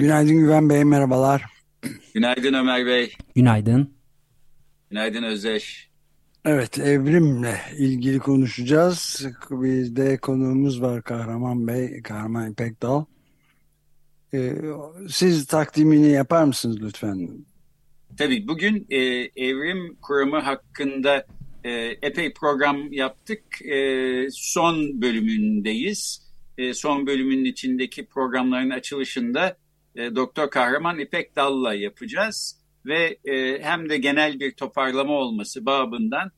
Günaydın Güven Bey, merhabalar. Günaydın Ömer Bey. Günaydın. Günaydın Özdeş. Evet, evrimle ilgili konuşacağız. Bizde konuğumuz var Kahraman Bey, Kahraman İpekdal. Ee, siz takdimini yapar mısınız lütfen? Tabii bugün e, evrim kuramı hakkında e, epey program yaptık. E, son bölümündeyiz. E, son bölümün içindeki programların açılışında e, Doktor Kahraman İpek Dal'la yapacağız. Ve e, hem de genel bir toparlama olması babından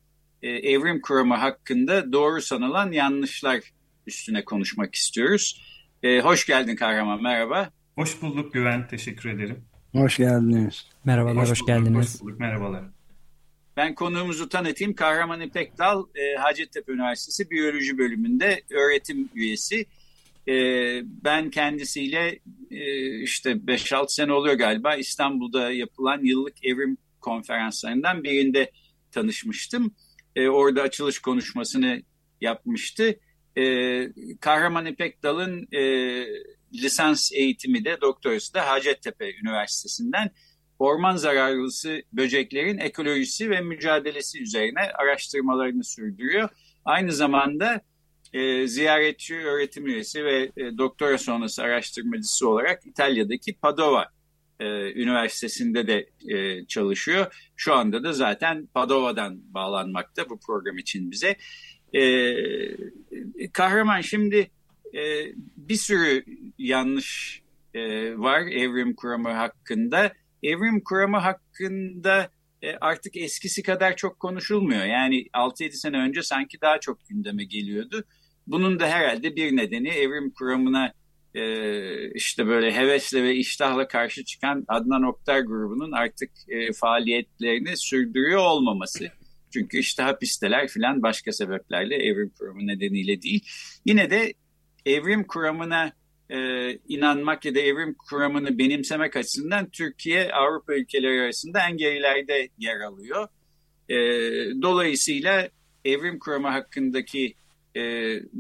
e, evrim kuramı hakkında doğru sanılan yanlışlar üstüne konuşmak istiyoruz. E, hoş geldin Kahraman, merhaba. Hoş bulduk Güven, teşekkür ederim. Hoş geldiniz. Merhabalar, hoş, hoş bulduk, geldiniz. Hoş bulduk, merhabalar. Ben konuğumuzu tanıtayım. Kahraman İpek Dal, e, Hacettepe Üniversitesi Biyoloji Bölümünde öğretim üyesi. E, ben kendisiyle e, işte 5-6 sene oluyor galiba İstanbul'da yapılan yıllık evrim konferanslarından birinde tanışmıştım. E, orada açılış konuşmasını yapmıştı. E, Kahraman İpek Dal'ın e, lisans eğitimi de doktorası da Hacettepe Üniversitesi'nden orman zararlısı böceklerin ekolojisi ve mücadelesi üzerine araştırmalarını sürdürüyor. Aynı zamanda e, ziyaretçi öğretim üyesi ve e, doktora sonrası araştırmacısı olarak İtalya'daki Padova e, Üniversitesi'nde de e, çalışıyor. Şu anda da zaten Padova'dan bağlanmakta bu program için bize. E, kahraman şimdi e, bir sürü yanlış e, var evrim kuramı hakkında evrim kuramı hakkında e, artık eskisi kadar çok konuşulmuyor. Yani 6-7 sene önce sanki daha çok gündeme geliyordu. Bunun da herhalde bir nedeni evrim kuramına e, işte böyle hevesle ve iştahla karşı çıkan Adnan Oktar grubunun artık e, faaliyetlerini sürdürüyor olmaması. Çünkü işte hapisteler filan başka sebeplerle evrim kuramı nedeniyle değil. Yine de evrim kuramına e, inanmak ya da evrim kuramını benimsemek açısından Türkiye Avrupa ülkeleri arasında en gerilerde yer alıyor. E, dolayısıyla evrim kuramı hakkındaki e,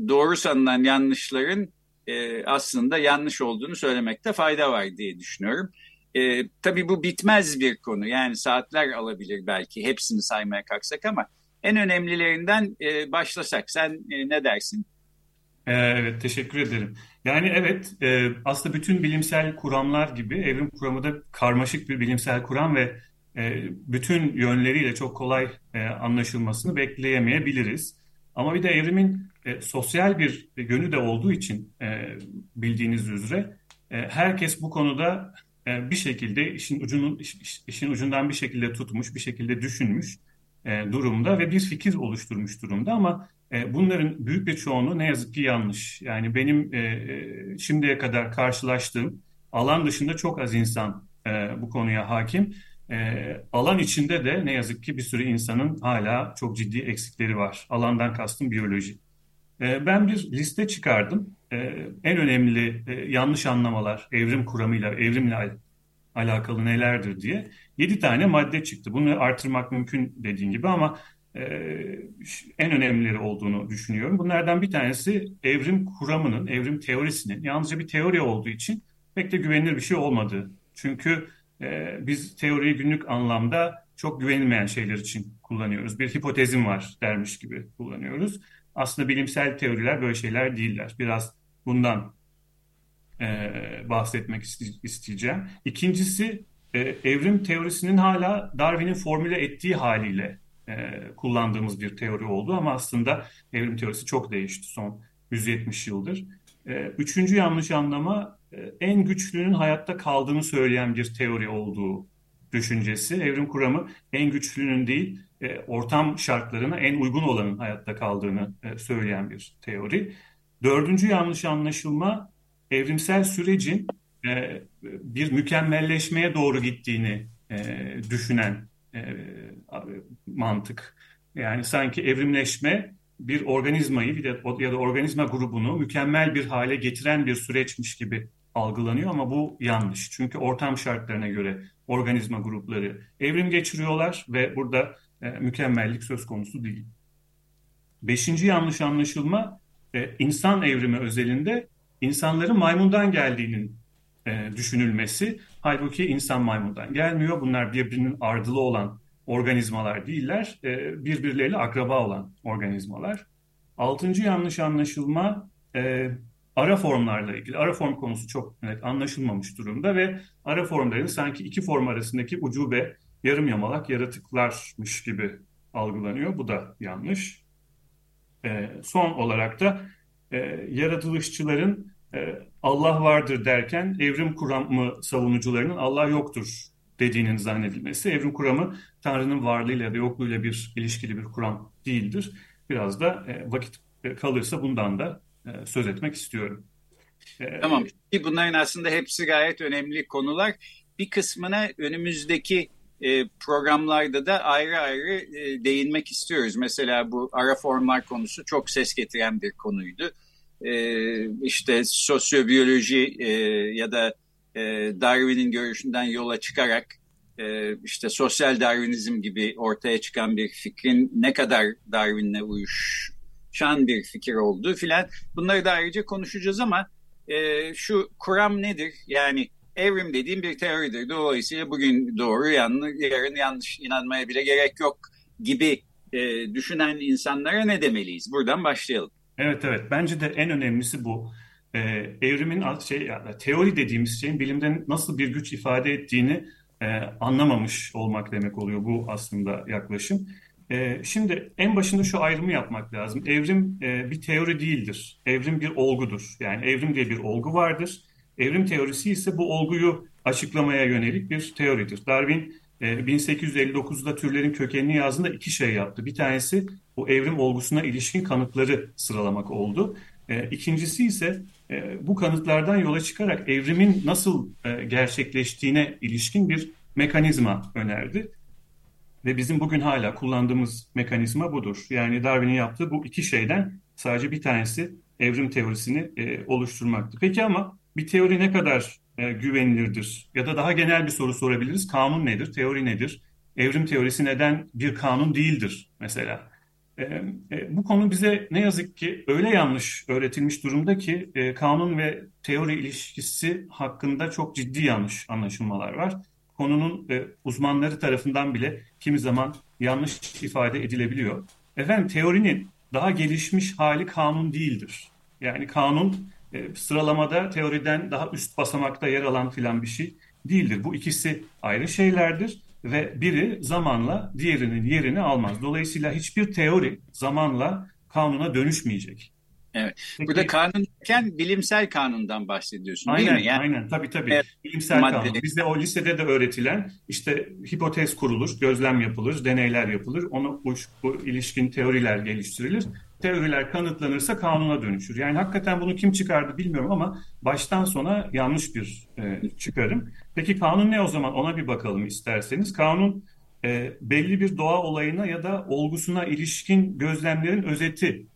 doğru sanılan yanlışların e, aslında yanlış olduğunu söylemekte fayda var diye düşünüyorum. E, tabii bu bitmez bir konu yani saatler alabilir belki hepsini saymaya kalksak ama en önemlilerinden e, başlasak sen e, ne dersin? Evet, teşekkür ederim. Yani evet, e, aslında bütün bilimsel kuramlar gibi evrim kuramı da karmaşık bir bilimsel kuram ve e, bütün yönleriyle çok kolay e, anlaşılmasını bekleyemeyebiliriz. Ama bir de evrimin e, sosyal bir yönü de olduğu için e, bildiğiniz üzere e, herkes bu konuda e, bir şekilde işin ucunun iş, işin ucundan bir şekilde tutmuş, bir şekilde düşünmüş e, durumda ve bir fikir oluşturmuş durumda ama e, bunların büyük bir çoğunluğu ne yazık ki yanlış. Yani benim e, e, şimdiye kadar karşılaştığım alan dışında çok az insan bu konuya hakim. Alan içinde de ne yazık ki bir sürü insanın hala çok ciddi eksikleri var. Alandan kastım biyoloji. Ben bir liste çıkardım. En önemli yanlış anlamalar evrim kuramıyla, evrimle alakalı nelerdir diye. Yedi tane madde çıktı. Bunu artırmak mümkün dediğin gibi ama e, en önemlileri olduğunu düşünüyorum. Bunlardan bir tanesi evrim kuramının, evrim teorisinin yalnızca bir teori olduğu için pek de güvenilir bir şey olmadığı. Çünkü e, biz teoriyi günlük anlamda çok güvenilmeyen şeyler için kullanıyoruz. Bir hipotezim var dermiş gibi kullanıyoruz. Aslında bilimsel teoriler böyle şeyler değiller. Biraz bundan e, bahsetmek isteyeceğim. İkincisi e, evrim teorisinin hala Darwin'in formüle ettiği haliyle e, kullandığımız bir teori oldu ama aslında evrim teorisi çok değişti son 170 yıldır. E, üçüncü yanlış anlama en güçlünün hayatta kaldığını söyleyen bir teori olduğu düşüncesi. Evrim kuramı en güçlünün değil e, ortam şartlarına en uygun olanın hayatta kaldığını e, söyleyen bir teori. Dördüncü yanlış anlaşılma evrimsel sürecin e, bir mükemmelleşmeye doğru gittiğini e, düşünen e, mantık. Yani sanki evrimleşme bir organizmayı ya da organizma grubunu mükemmel bir hale getiren bir süreçmiş gibi algılanıyor ama bu yanlış. Çünkü ortam şartlarına göre organizma grupları evrim geçiriyorlar ve burada e, mükemmellik söz konusu değil. Beşinci yanlış anlaşılma e, insan evrimi özelinde insanların maymundan geldiğinin e, düşünülmesi. Halbuki insan maymundan gelmiyor. Bunlar birbirinin ardılı olan organizmalar değiller. E, birbirleriyle akraba olan organizmalar. Altıncı yanlış anlaşılma e, ara formlarla ilgili. Ara form konusu çok net anlaşılmamış durumda ve ara formların sanki iki form arasındaki ucube yarım yamalak yaratıklarmış gibi algılanıyor. Bu da yanlış. E, son olarak da e, yaratılışçıların e, Allah vardır derken evrim kuramı savunucularının Allah yoktur dediğinin zannedilmesi. Evrim kuramı Tanrı'nın varlığıyla ya da yokluğuyla bir ilişkili bir kuram değildir. Biraz da e, vakit kalırsa bundan da e, söz etmek istiyorum. E, tamam. Bunların aslında hepsi gayet önemli konular. Bir kısmına önümüzdeki e, programlarda da ayrı ayrı e, değinmek istiyoruz. Mesela bu ara formlar konusu çok ses getiren bir konuydu. E, işte sosyobiyoloji e, ya da e, Darwin'in görüşünden yola çıkarak e, işte sosyal Darwinizm gibi ortaya çıkan bir fikrin ne kadar Darwin'le uyuşan bir fikir olduğu filan bunları da ayrıca konuşacağız ama e, şu kuram nedir? Yani evrim dediğim bir teoridir. Dolayısıyla bugün doğru, yanlış, yarın yanlış inanmaya bile gerek yok gibi e, düşünen insanlara ne demeliyiz? Buradan başlayalım. Evet evet bence de en önemlisi bu. Ee, evrimin şey yani teori dediğimiz şeyin bilimden nasıl bir güç ifade ettiğini e, anlamamış olmak demek oluyor bu aslında yaklaşım. E, şimdi en başında şu ayrımı yapmak lazım. Evrim e, bir teori değildir. Evrim bir olgudur. Yani evrim diye bir olgu vardır. Evrim teorisi ise bu olguyu açıklamaya yönelik bir teoridir. Darwin 1859'da e, türlerin kökenini yazdığında iki şey yaptı. Bir tanesi bu evrim olgusuna ilişkin kanıtları sıralamak oldu. E, ikincisi ise bu kanıtlardan yola çıkarak evrimin nasıl gerçekleştiğine ilişkin bir mekanizma önerdi. Ve bizim bugün hala kullandığımız mekanizma budur. Yani Darwin'in yaptığı bu iki şeyden sadece bir tanesi evrim teorisini oluşturmaktı. Peki ama bir teori ne kadar e, güvenilirdir? Ya da daha genel bir soru sorabiliriz. Kanun nedir? Teori nedir? Evrim teorisi neden bir kanun değildir mesela? E, e, bu konu bize ne yazık ki öyle yanlış öğretilmiş durumda ki e, kanun ve teori ilişkisi hakkında çok ciddi yanlış anlaşılmalar var. Konunun e, uzmanları tarafından bile kimi zaman yanlış ifade edilebiliyor. Efendim teorinin daha gelişmiş hali kanun değildir. Yani kanun e, sıralamada teoriden daha üst basamakta yer alan filan bir şey değildir. Bu ikisi ayrı şeylerdir ve biri zamanla diğerinin yerini almaz. Dolayısıyla hiçbir teori zamanla kanuna dönüşmeyecek. Evet. Peki, Burada kanun derken bilimsel kanundan bahsediyorsun aynen, değil mi? Yani, aynen tabii tabii. Evet, bilimsel madde. kanun. Bizde o lisede de öğretilen işte hipotez kurulur, gözlem yapılır, deneyler yapılır. Ona bu, bu ilişkin teoriler geliştirilir teoriler kanıtlanırsa kanuna dönüşür. Yani hakikaten bunu kim çıkardı bilmiyorum ama baştan sona yanlış bir e, çıkarım. Peki kanun ne o zaman ona bir bakalım isterseniz. Kanun e, belli bir doğa olayına ya da olgusuna ilişkin gözlemlerin özeti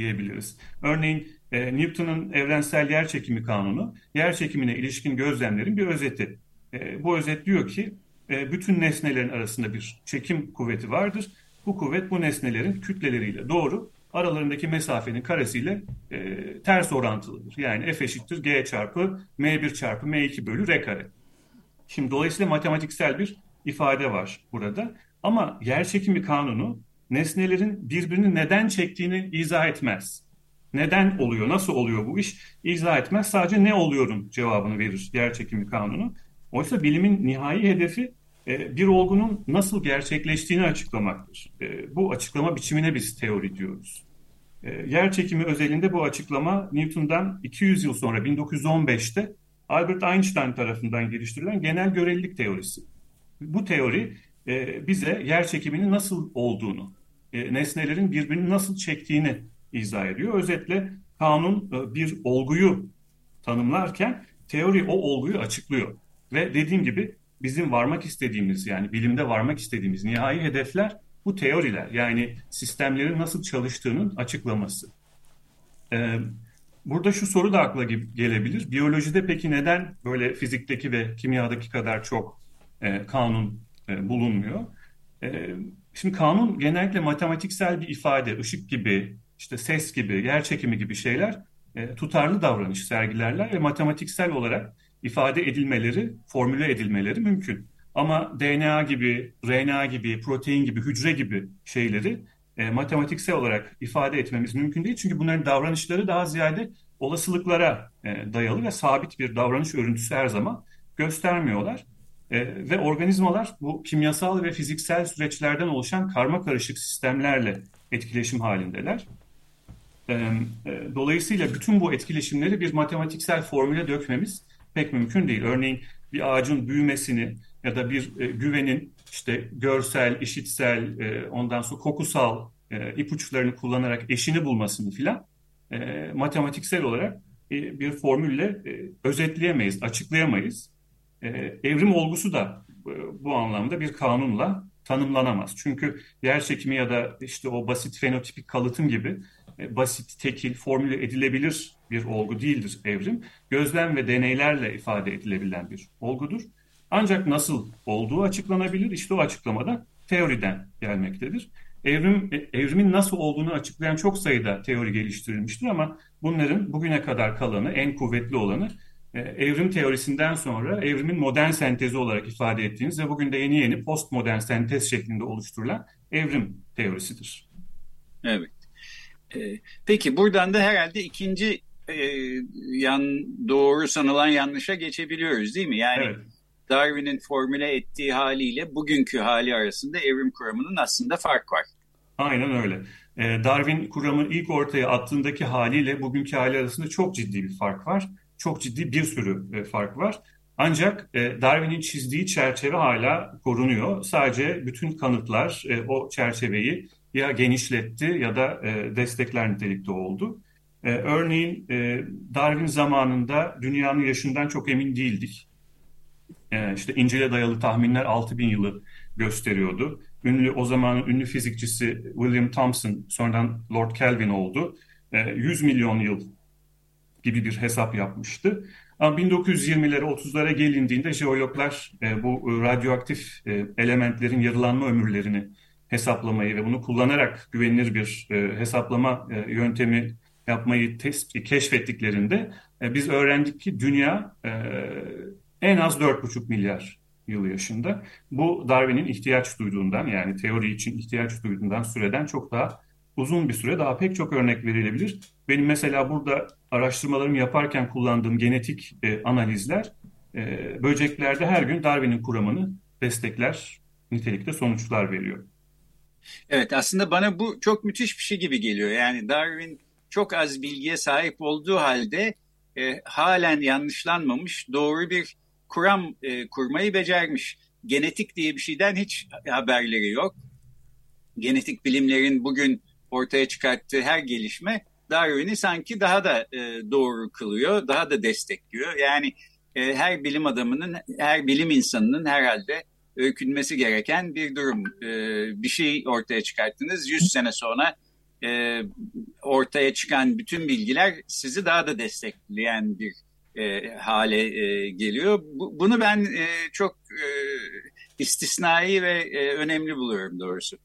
diyebiliriz. Örneğin e, Newton'un evrensel yer çekimi kanunu yer çekimine ilişkin gözlemlerin bir özeti. E, bu özet diyor ki e, bütün nesnelerin arasında bir çekim kuvveti vardır. Bu kuvvet bu nesnelerin kütleleriyle doğru aralarındaki mesafenin karesiyle e, ters orantılıdır. Yani F eşittir G çarpı M1 çarpı M2 bölü R kare. Şimdi dolayısıyla matematiksel bir ifade var burada. Ama yer çekimi kanunu nesnelerin birbirini neden çektiğini izah etmez. Neden oluyor, nasıl oluyor bu iş izah etmez. Sadece ne oluyorum cevabını verir yer çekimi kanunu. Oysa bilimin nihai hedefi e, bir olgunun nasıl gerçekleştiğini açıklamaktır. E, bu açıklama biçimine biz teori diyoruz. E, yer çekimi özelinde bu açıklama Newton'dan 200 yıl sonra 1915'te Albert Einstein tarafından geliştirilen genel görelilik teorisi. Bu teori bize yer çekiminin nasıl olduğunu, nesnelerin birbirini nasıl çektiğini izah ediyor. Özetle kanun bir olguyu tanımlarken teori o olguyu açıklıyor. Ve dediğim gibi bizim varmak istediğimiz yani bilimde varmak istediğimiz nihai hedefler bu teoriler. Yani sistemlerin nasıl çalıştığının açıklaması. Ee, burada şu soru da akla gelebilir. Biyolojide peki neden böyle fizikteki ve kimyadaki kadar çok e, kanun e, bulunmuyor? E, şimdi kanun genellikle matematiksel bir ifade, ışık gibi, işte ses gibi, yer çekimi gibi şeyler e, tutarlı davranış sergilerler ve matematiksel olarak ifade edilmeleri, formüle edilmeleri mümkün. Ama DNA gibi, RNA gibi, protein gibi, hücre gibi şeyleri e, matematiksel olarak ifade etmemiz mümkün değil. Çünkü bunların davranışları daha ziyade olasılıklara e, dayalı ve sabit bir davranış örüntüsü her zaman göstermiyorlar. E, ve organizmalar bu kimyasal ve fiziksel süreçlerden oluşan karma karışık sistemlerle etkileşim halindeler. E, e, dolayısıyla bütün bu etkileşimleri bir matematiksel formüle dökmemiz pek mümkün değil. Örneğin bir ağacın büyümesini ya da bir e, güvenin işte görsel, işitsel, e, ondan sonra kokusal e, ipuçlarını kullanarak eşini bulmasını filan e, matematiksel olarak e, bir formülle e, özetleyemeyiz, açıklayamayız. E, evrim olgusu da e, bu anlamda bir kanunla tanımlanamaz. Çünkü yer çekimi ya da işte o basit fenotipik kalıtım gibi e, basit, tekil, formüle edilebilir bir olgu değildir evrim. Gözlem ve deneylerle ifade edilebilen bir olgudur. Ancak nasıl olduğu açıklanabilir. İşte o açıklamada teoriden gelmektedir. Evrim, evrimin nasıl olduğunu açıklayan çok sayıda teori geliştirilmiştir ama bunların bugüne kadar kalanı, en kuvvetli olanı evrim teorisinden sonra evrimin modern sentezi olarak ifade ettiğimiz ve bugün de yeni yeni postmodern sentez şeklinde oluşturulan evrim teorisidir. Evet. Ee, peki buradan da herhalde ikinci e, yan doğru sanılan yanlışa geçebiliyoruz değil mi? Yani evet. Darwin'in formüle ettiği haliyle bugünkü hali arasında evrim kuramının aslında fark var. Aynen öyle. Darwin kuramı ilk ortaya attığındaki haliyle bugünkü hali arasında çok ciddi bir fark var. Çok ciddi bir sürü e, fark var. Ancak e, Darwin'in çizdiği çerçeve hala korunuyor. Sadece bütün kanıtlar e, o çerçeveyi ya genişletti ya da destekler nitelikte oldu. Örneğin Darwin zamanında dünyanın yaşından çok emin değildik. İşte İncil'e dayalı tahminler 6000 yılı gösteriyordu. Ünlü o zamanın ünlü fizikçisi William Thomson sonradan Lord Kelvin oldu. 100 milyon yıl gibi bir hesap yapmıştı. Ama 1920'lere 30'lara gelindiğinde jeologlar e, bu radyoaktif e, elementlerin yarılanma ömürlerini hesaplamayı ve bunu kullanarak güvenilir bir e, hesaplama e, yöntemi yapmayı test, keşfettiklerinde e, biz öğrendik ki dünya e, en az 4,5 milyar yıl yaşında. Bu Darwin'in ihtiyaç duyduğundan yani teori için ihtiyaç duyduğundan süreden çok daha uzun bir süre daha pek çok örnek verilebilir. Benim mesela burada araştırmalarımı yaparken kullandığım genetik e, analizler e, böceklerde her gün Darwin'in kuramını destekler nitelikte sonuçlar veriyor. Evet aslında bana bu çok müthiş bir şey gibi geliyor. Yani Darwin çok az bilgiye sahip olduğu halde e, halen yanlışlanmamış doğru bir kuram e, kurmayı becermiş. Genetik diye bir şeyden hiç haberleri yok. Genetik bilimlerin bugün ortaya çıkarttığı her gelişme Darwin'i sanki daha da e, doğru kılıyor, daha da destekliyor. Yani e, her bilim adamının, her bilim insanının herhalde öykünmesi gereken bir durum. E, bir şey ortaya çıkarttınız, 100 sene sonra e, ortaya çıkan bütün bilgiler sizi daha da destekleyen bir e, hale e, geliyor. Bu, bunu ben e, çok e, istisnai ve e, önemli buluyorum doğrusu.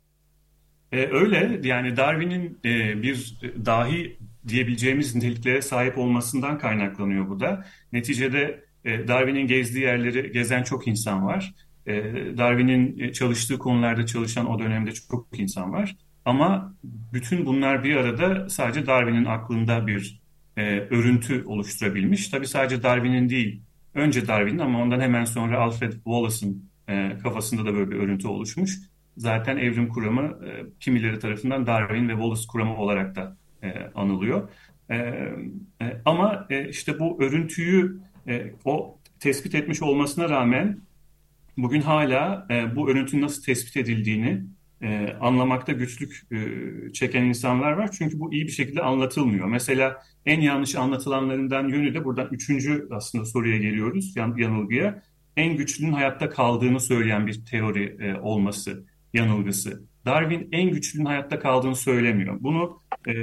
E, öyle yani Darwin'in e, bir dahi diyebileceğimiz niteliklere sahip olmasından kaynaklanıyor bu da. Neticede e, Darwin'in gezdiği yerleri gezen çok insan var. E, Darwin'in e, çalıştığı konularda çalışan o dönemde çok insan var. Ama bütün bunlar bir arada sadece Darwin'in aklında bir e, örüntü oluşturabilmiş. Tabii sadece Darwin'in değil, önce Darwin'in ama ondan hemen sonra Alfred Wallace'ın e, kafasında da böyle bir örüntü oluşmuş. Zaten evrim kuramı e, kimileri tarafından Darwin ve Wallace kuramı olarak da e, anılıyor. E, e, ama e, işte bu örüntüyü e, o tespit etmiş olmasına rağmen bugün hala e, bu örüntünün nasıl tespit edildiğini e, anlamakta güçlük e, çeken insanlar var. Çünkü bu iyi bir şekilde anlatılmıyor. Mesela en yanlış anlatılanlarından yönü de buradan üçüncü aslında soruya geliyoruz, yan, yanılgıya. En güçlünün hayatta kaldığını söyleyen bir teori e, olması yanılgısı. Darwin en güçlünün hayatta kaldığını söylemiyor. Bunu e,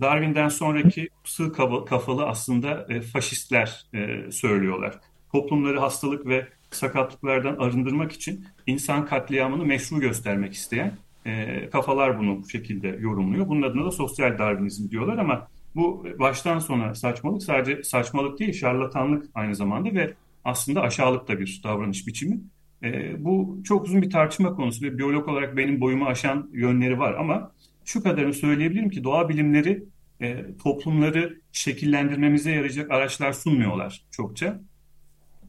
Darwin'den sonraki sığ kafalı aslında e, faşistler e, söylüyorlar. Toplumları hastalık ve sakatlıklardan arındırmak için insan katliamını meşru göstermek isteyen e, kafalar bunu bu şekilde yorumluyor. Bunun adına da sosyal Darwinizm diyorlar ama bu baştan sona saçmalık sadece saçmalık değil şarlatanlık aynı zamanda ve aslında aşağılık da bir davranış biçimi. E, bu çok uzun bir tartışma konusu ve biyolog olarak benim boyumu aşan yönleri var ama şu kadarını söyleyebilirim ki doğa bilimleri e, toplumları şekillendirmemize yarayacak araçlar sunmuyorlar çokça.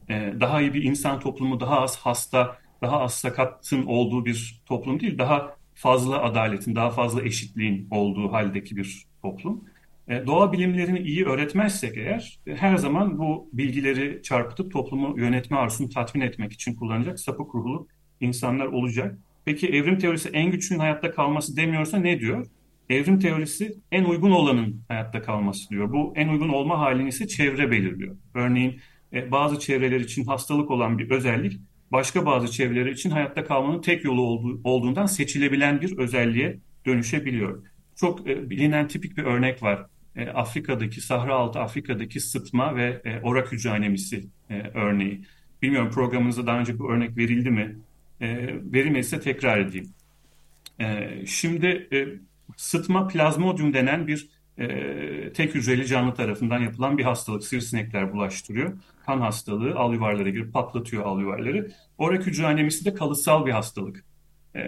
E, daha iyi bir insan toplumu, daha az hasta, daha az sakatın olduğu bir toplum değil, daha fazla adaletin, daha fazla eşitliğin olduğu haldeki bir toplum. E, doğa bilimlerini iyi öğretmezsek eğer e, her zaman bu bilgileri çarpıtıp toplumu yönetme arzusunu tatmin etmek için kullanacak sapık ruhlu insanlar olacak. Peki evrim teorisi en güçlünün hayatta kalması demiyorsa ne diyor? Evrim teorisi en uygun olanın hayatta kalması diyor. Bu en uygun olma halini ise çevre belirliyor. Örneğin e, bazı çevreler için hastalık olan bir özellik başka bazı çevreler için hayatta kalmanın tek yolu olduğu, olduğundan seçilebilen bir özelliğe dönüşebiliyor. Çok bilinen tipik bir örnek var. E, Afrika'daki, Sahra altı Afrika'daki sıtma ve e, orak hücre anemisi e, örneği. Bilmiyorum programınızda daha önce bu örnek verildi mi? E, verilmediyse tekrar edeyim. E, şimdi e, sıtma plazmodium denen bir e, tek hücreli canlı tarafından yapılan bir hastalık. Sivrisinekler bulaştırıyor. Kan hastalığı al yuvarlara girip patlatıyor al yuvarları. Orak hücre anemisi de kalıtsal bir hastalık. E,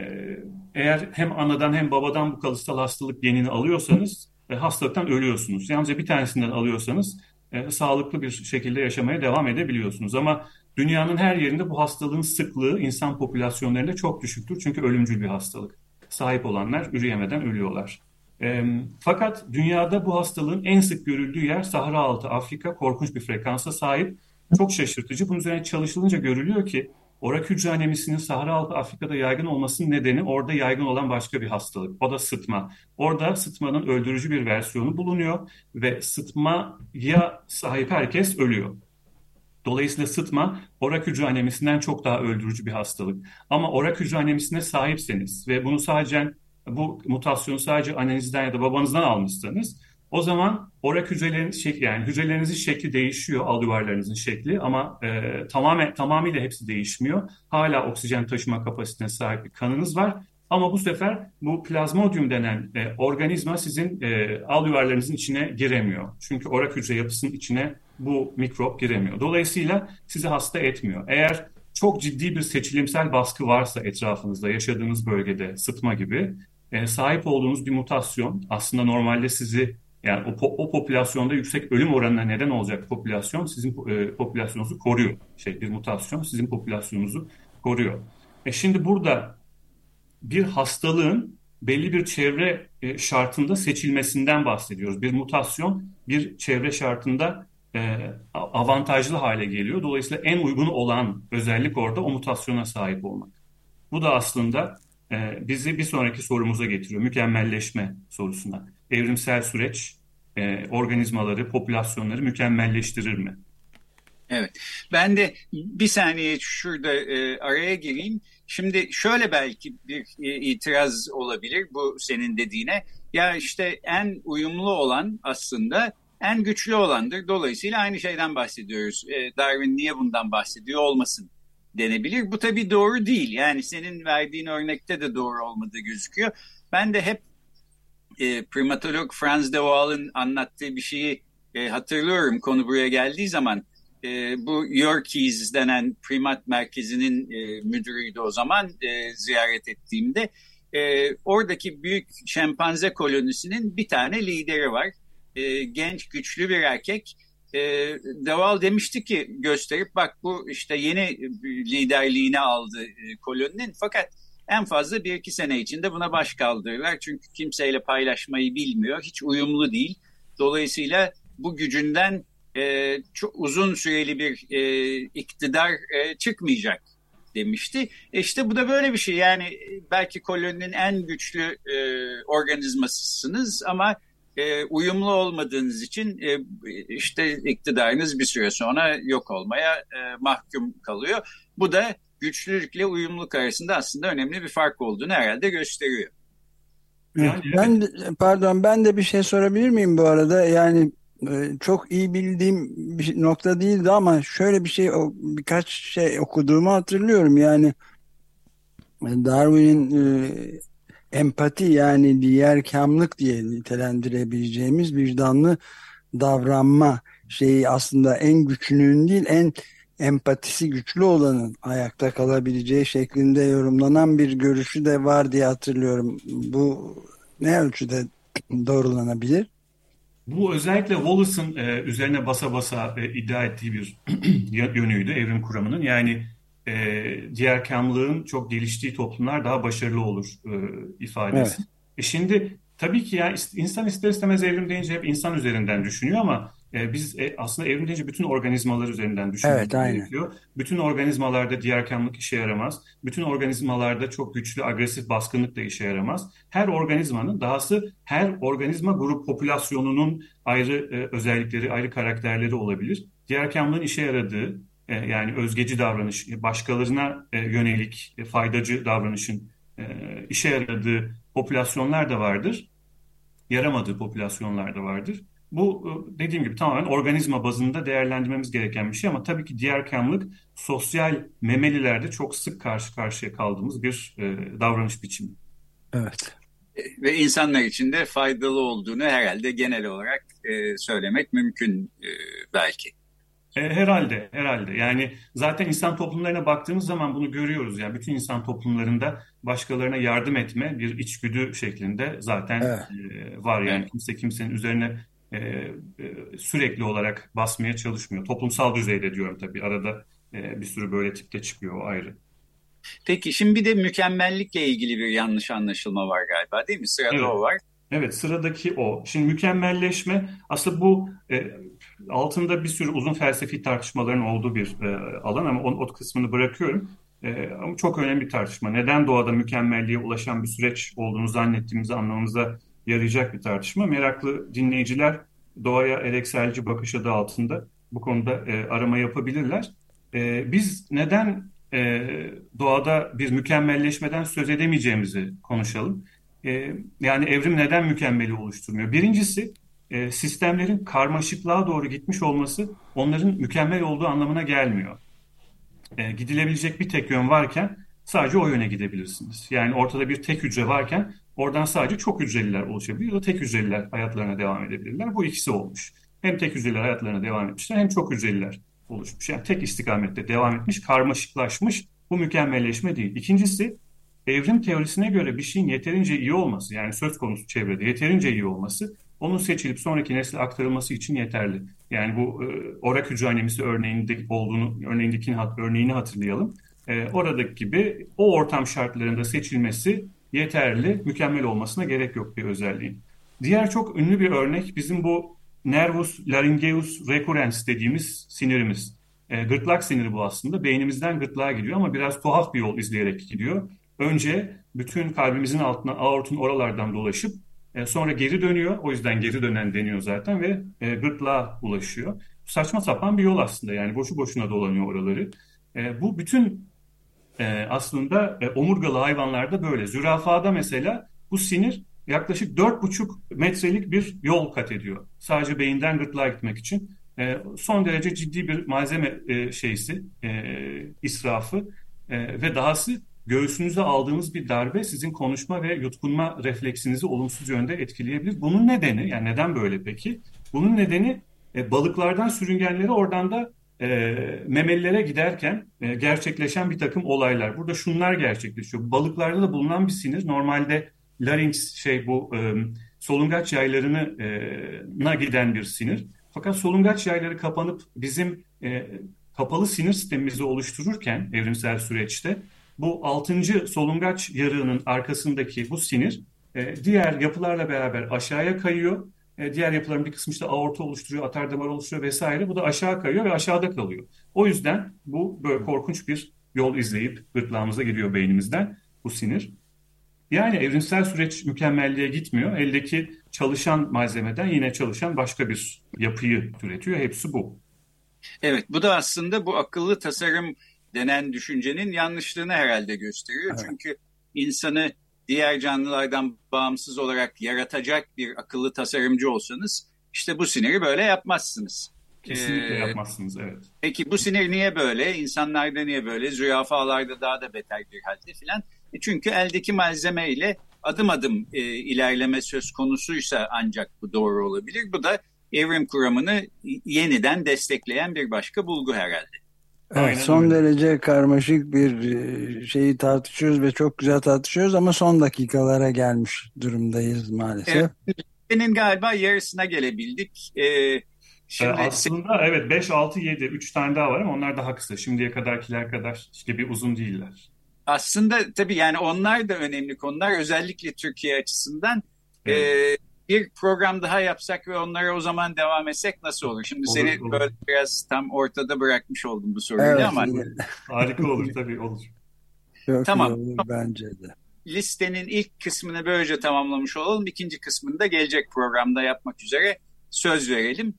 eğer hem anadan hem babadan bu kalıtsal hastalık genini alıyorsanız e, hastalıktan ölüyorsunuz. Yalnızca bir tanesinden alıyorsanız e, sağlıklı bir şekilde yaşamaya devam edebiliyorsunuz. Ama dünyanın her yerinde bu hastalığın sıklığı insan popülasyonlarında çok düşüktür. Çünkü ölümcül bir hastalık. Sahip olanlar üreyemeden ölüyorlar. E, fakat dünyada bu hastalığın en sık görüldüğü yer Sahra altı Afrika korkunç bir frekansa sahip. Çok şaşırtıcı. Bunun üzerine çalışılınca görülüyor ki orak hücre anemisinin Sahra altı Afrika'da yaygın olmasının nedeni orada yaygın olan başka bir hastalık. O da sıtma. Orada sıtmanın öldürücü bir versiyonu bulunuyor ve sıtmaya sahip herkes ölüyor. Dolayısıyla sıtma orak hücre anemisinden çok daha öldürücü bir hastalık. Ama orak hücre anemisine sahipseniz ve bunu sadece bu mutasyonu sadece annenizden ya da babanızdan almışsanız o zaman orak hücrelerin şekli yani hücrelerinizin şekli değişiyor al yuvarlarınızın şekli ama e, tamamen tamamıyla hepsi değişmiyor. Hala oksijen taşıma kapasitesine sahip bir kanınız var ama bu sefer bu plazmodium denen e, organizma sizin e, al yuvarlarınızın içine giremiyor. Çünkü orak hücre yapısının içine bu mikrop giremiyor. Dolayısıyla sizi hasta etmiyor. Eğer çok ciddi bir seçilimsel baskı varsa etrafınızda, yaşadığınız bölgede sıtma gibi e, sahip olduğunuz bir mutasyon aslında normalde sizi yani o, o popülasyonda yüksek ölüm oranına neden olacak popülasyon sizin e, popülasyonunuzu koruyor. Şey bir mutasyon sizin popülasyonunuzu koruyor. E şimdi burada bir hastalığın belli bir çevre e, şartında seçilmesinden bahsediyoruz. Bir mutasyon bir çevre şartında e, avantajlı hale geliyor. Dolayısıyla en uygun olan özellik orada o mutasyona sahip olmak. Bu da aslında e, bizi bir sonraki sorumuza getiriyor. Mükemmelleşme sorusuna. Evrimsel süreç e, organizmaları, popülasyonları mükemmelleştirir mi? Evet. Ben de bir saniye şurada e, araya gireyim. Şimdi şöyle belki bir e, itiraz olabilir bu senin dediğine. Ya işte en uyumlu olan aslında en güçlü olandır. Dolayısıyla aynı şeyden bahsediyoruz. E, Darwin niye bundan bahsediyor olmasın denebilir. Bu tabii doğru değil. Yani senin verdiğin örnekte de doğru olmadığı gözüküyor. Ben de hep e, primatolog Franz de Waal'ın anlattığı bir şeyi e, hatırlıyorum konu buraya geldiği zaman. E, bu Yorkies denen primat merkezinin e, müdürüydü o zaman e, ziyaret ettiğimde. E, oradaki büyük şempanze kolonisinin bir tane lideri var. E, genç, güçlü bir erkek e, Deval demişti ki gösterip bak bu işte yeni liderliğini aldı e, koloninin fakat en fazla bir iki sene içinde buna baş kaldırırlar. Çünkü kimseyle paylaşmayı bilmiyor. Hiç uyumlu değil. Dolayısıyla bu gücünden e, çok uzun süreli bir e, iktidar e, çıkmayacak demişti. E işte bu da böyle bir şey yani belki koloninin en güçlü e, organizmasısınız ama e, uyumlu olmadığınız için e, işte iktidarınız bir süre sonra yok olmaya e, mahkum kalıyor. Bu da güçlülükle uyumluluk arasında aslında önemli bir fark olduğunu herhalde gösteriyor. Yani, ben de, pardon ben de bir şey sorabilir miyim bu arada? Yani e, çok iyi bildiğim bir nokta değildi ama şöyle bir şey birkaç şey okuduğumu hatırlıyorum. Yani Darwin'in e, empati yani diğer kamlık diye nitelendirebileceğimiz vicdanlı davranma şeyi aslında en güçlünün değil en empatisi güçlü olanın ayakta kalabileceği şeklinde yorumlanan bir görüşü de var diye hatırlıyorum. Bu ne ölçüde doğrulanabilir? Bu özellikle Wallace'ın e, üzerine basa basa e, iddia ettiği bir yönüydü evrim kuramının. Yani e, diğer kamlığın çok geliştiği toplumlar daha başarılı olur e, ifadesi. Evet. E şimdi tabii ki ya insan ister istemez evrim deyince hep insan üzerinden düşünüyor ama e, biz e, aslında evrim deyince bütün organizmalar üzerinden düşünmemiz evet, gerekiyor. Aynen. Bütün organizmalarda diğer kamlık işe yaramaz. Bütün organizmalarda çok güçlü agresif baskınlık da işe yaramaz. Her organizmanın dahası her organizma grup popülasyonunun ayrı e, özellikleri, ayrı karakterleri olabilir. Diğer kamlığın işe yaradığı e, yani özgeci davranış, başkalarına e, yönelik e, faydacı davranışın işe yaradığı popülasyonlar da vardır. Yaramadığı popülasyonlar da vardır. Bu dediğim gibi tamamen organizma bazında değerlendirmemiz gereken bir şey ama tabii ki diğer kamlık sosyal memelilerde çok sık karşı karşıya kaldığımız bir davranış biçimi. Evet. Ve insanlar için de faydalı olduğunu herhalde genel olarak söylemek mümkün belki. E, herhalde, herhalde. Yani zaten insan toplumlarına baktığımız zaman bunu görüyoruz. Yani bütün insan toplumlarında başkalarına yardım etme bir içgüdü şeklinde zaten evet. e, var. Yani kimse kimsenin üzerine e, e, sürekli olarak basmaya çalışmıyor. Toplumsal düzeyde diyorum tabii. Arada e, bir sürü böyle tipte çıkıyor o ayrı. Peki şimdi bir de mükemmellikle ilgili bir yanlış anlaşılma var galiba değil mi? Sırada evet. o var. Evet sıradaki o. Şimdi mükemmelleşme aslında bu e, altında bir sürü uzun felsefi tartışmaların olduğu bir e, alan ama o, o kısmını bırakıyorum. E, ama çok önemli bir tartışma. Neden doğada mükemmelliğe ulaşan bir süreç olduğunu zannettiğimizi anlamamıza yarayacak bir tartışma. Meraklı dinleyiciler doğaya elekselci bakış adı altında bu konuda e, arama yapabilirler. E, biz neden e, doğada bir mükemmelleşmeden söz edemeyeceğimizi konuşalım. E, yani evrim neden mükemmeli oluşturmuyor? Birincisi e, sistemlerin karmaşıklığa doğru gitmiş olması onların mükemmel olduğu anlamına gelmiyor. E, gidilebilecek bir tek yön varken sadece o yöne gidebilirsiniz. Yani ortada bir tek hücre varken oradan sadece çok hücreliler oluşabilir ya da tek hücreliler hayatlarına devam edebilirler. Bu ikisi olmuş. Hem tek hücreliler hayatlarına devam etmişler hem çok hücreliler oluşmuş. Yani tek istikamette devam etmiş, karmaşıklaşmış. Bu mükemmelleşme değil. İkincisi evrim teorisine göre bir şeyin yeterince iyi olması yani söz konusu çevrede yeterince iyi olması onun seçilip sonraki nesle aktarılması için yeterli. Yani bu e, orak hücre anemisi örneğinde olduğunu, örneğindeki örneğini hatırlayalım. E, oradaki gibi o ortam şartlarında seçilmesi yeterli, mükemmel olmasına gerek yok bir özelliğin. Diğer çok ünlü bir örnek bizim bu nervus laryngeus recurrens dediğimiz sinirimiz. E, gırtlak siniri bu aslında. Beynimizden gırtlağa gidiyor ama biraz tuhaf bir yol izleyerek gidiyor. Önce bütün kalbimizin altına aortun oralardan dolaşıp e, sonra geri dönüyor. O yüzden geri dönen deniyor zaten ve e, gırtlağa ulaşıyor. Saçma sapan bir yol aslında yani boşu boşuna dolanıyor oraları. E, bu bütün e, aslında e, omurgalı hayvanlarda böyle. Zürafada mesela bu sinir yaklaşık 4,5 metrelik bir yol kat ediyor. Sadece beyinden gırtlağa gitmek için. E, son derece ciddi bir malzeme e, şeysi, e, israfı e, ve dahası göğsünüze aldığınız bir darbe sizin konuşma ve yutkunma refleksinizi olumsuz yönde etkileyebilir. Bunun nedeni, yani neden böyle peki? Bunun nedeni e, balıklardan sürüngenleri oradan da e, memelilere giderken e, gerçekleşen bir takım olaylar. Burada şunlar gerçekleşiyor. Balıklarda da bulunan bir sinir normalde larynx şey bu e, solungaç yaylarına giden bir sinir. Fakat solungaç yayları kapanıp bizim e, kapalı sinir sistemimizi oluştururken evrimsel süreçte bu altıncı solungaç yarığının arkasındaki bu sinir e, diğer yapılarla beraber aşağıya kayıyor. E, diğer yapıların bir kısmı işte aorta oluşturuyor, atar damar oluşturuyor vesaire. Bu da aşağı kayıyor ve aşağıda kalıyor. O yüzden bu böyle korkunç bir yol izleyip gırtlağımıza giriyor beynimizden bu sinir. Yani evrimsel süreç mükemmelliğe gitmiyor. Eldeki çalışan malzemeden yine çalışan başka bir yapıyı türetiyor. Hepsi bu. Evet bu da aslında bu akıllı tasarım denen düşüncenin yanlışlığını herhalde gösteriyor. Evet. Çünkü insanı diğer canlılardan bağımsız olarak yaratacak bir akıllı tasarımcı olsanız işte bu siniri böyle yapmazsınız. Kesinlikle ee, yapmazsınız evet. Peki bu sinir niye böyle? İnsanlarda niye böyle? Zürafalarda daha da beter bir halde filan. E çünkü eldeki malzeme ile adım adım e, ilerleme söz konusuysa ancak bu doğru olabilir. Bu da evrim kuramını yeniden destekleyen bir başka bulgu herhalde. Evet, son öyle. derece karmaşık bir e, şeyi tartışıyoruz ve çok güzel tartışıyoruz ama son dakikalara gelmiş durumdayız maalesef. Evet, senin galiba yarısına gelebildik. Ee, şimdi aslında evet 5, 6, 7, 3 tane daha var ama onlar daha kısa. Şimdiye kadarkiler kadar işte bir uzun değiller. Aslında tabii yani onlar da önemli konular. Özellikle Türkiye açısından. Evet. E, bir program daha yapsak ve onlara o zaman devam etsek nasıl olur? Şimdi olur, seni olur. böyle biraz tam ortada bırakmış oldum bu soruyu evet, ama. Harika olur tabii olur. Çok tamam. olur bence de. Listenin ilk kısmını böylece tamamlamış olalım. İkinci kısmını da gelecek programda yapmak üzere söz verelim.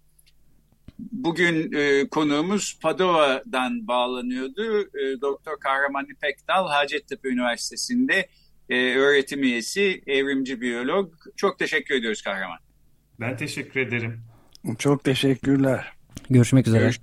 Bugün e, konuğumuz Padova'dan bağlanıyordu. E, Doktor Kahraman İpekdal Hacettepe Üniversitesi'nde e, öğretim üyesi, evrimci biyolog. Çok teşekkür ediyoruz Kahraman. Ben teşekkür ederim. Çok teşekkürler. Görüşmek üzere. Görüş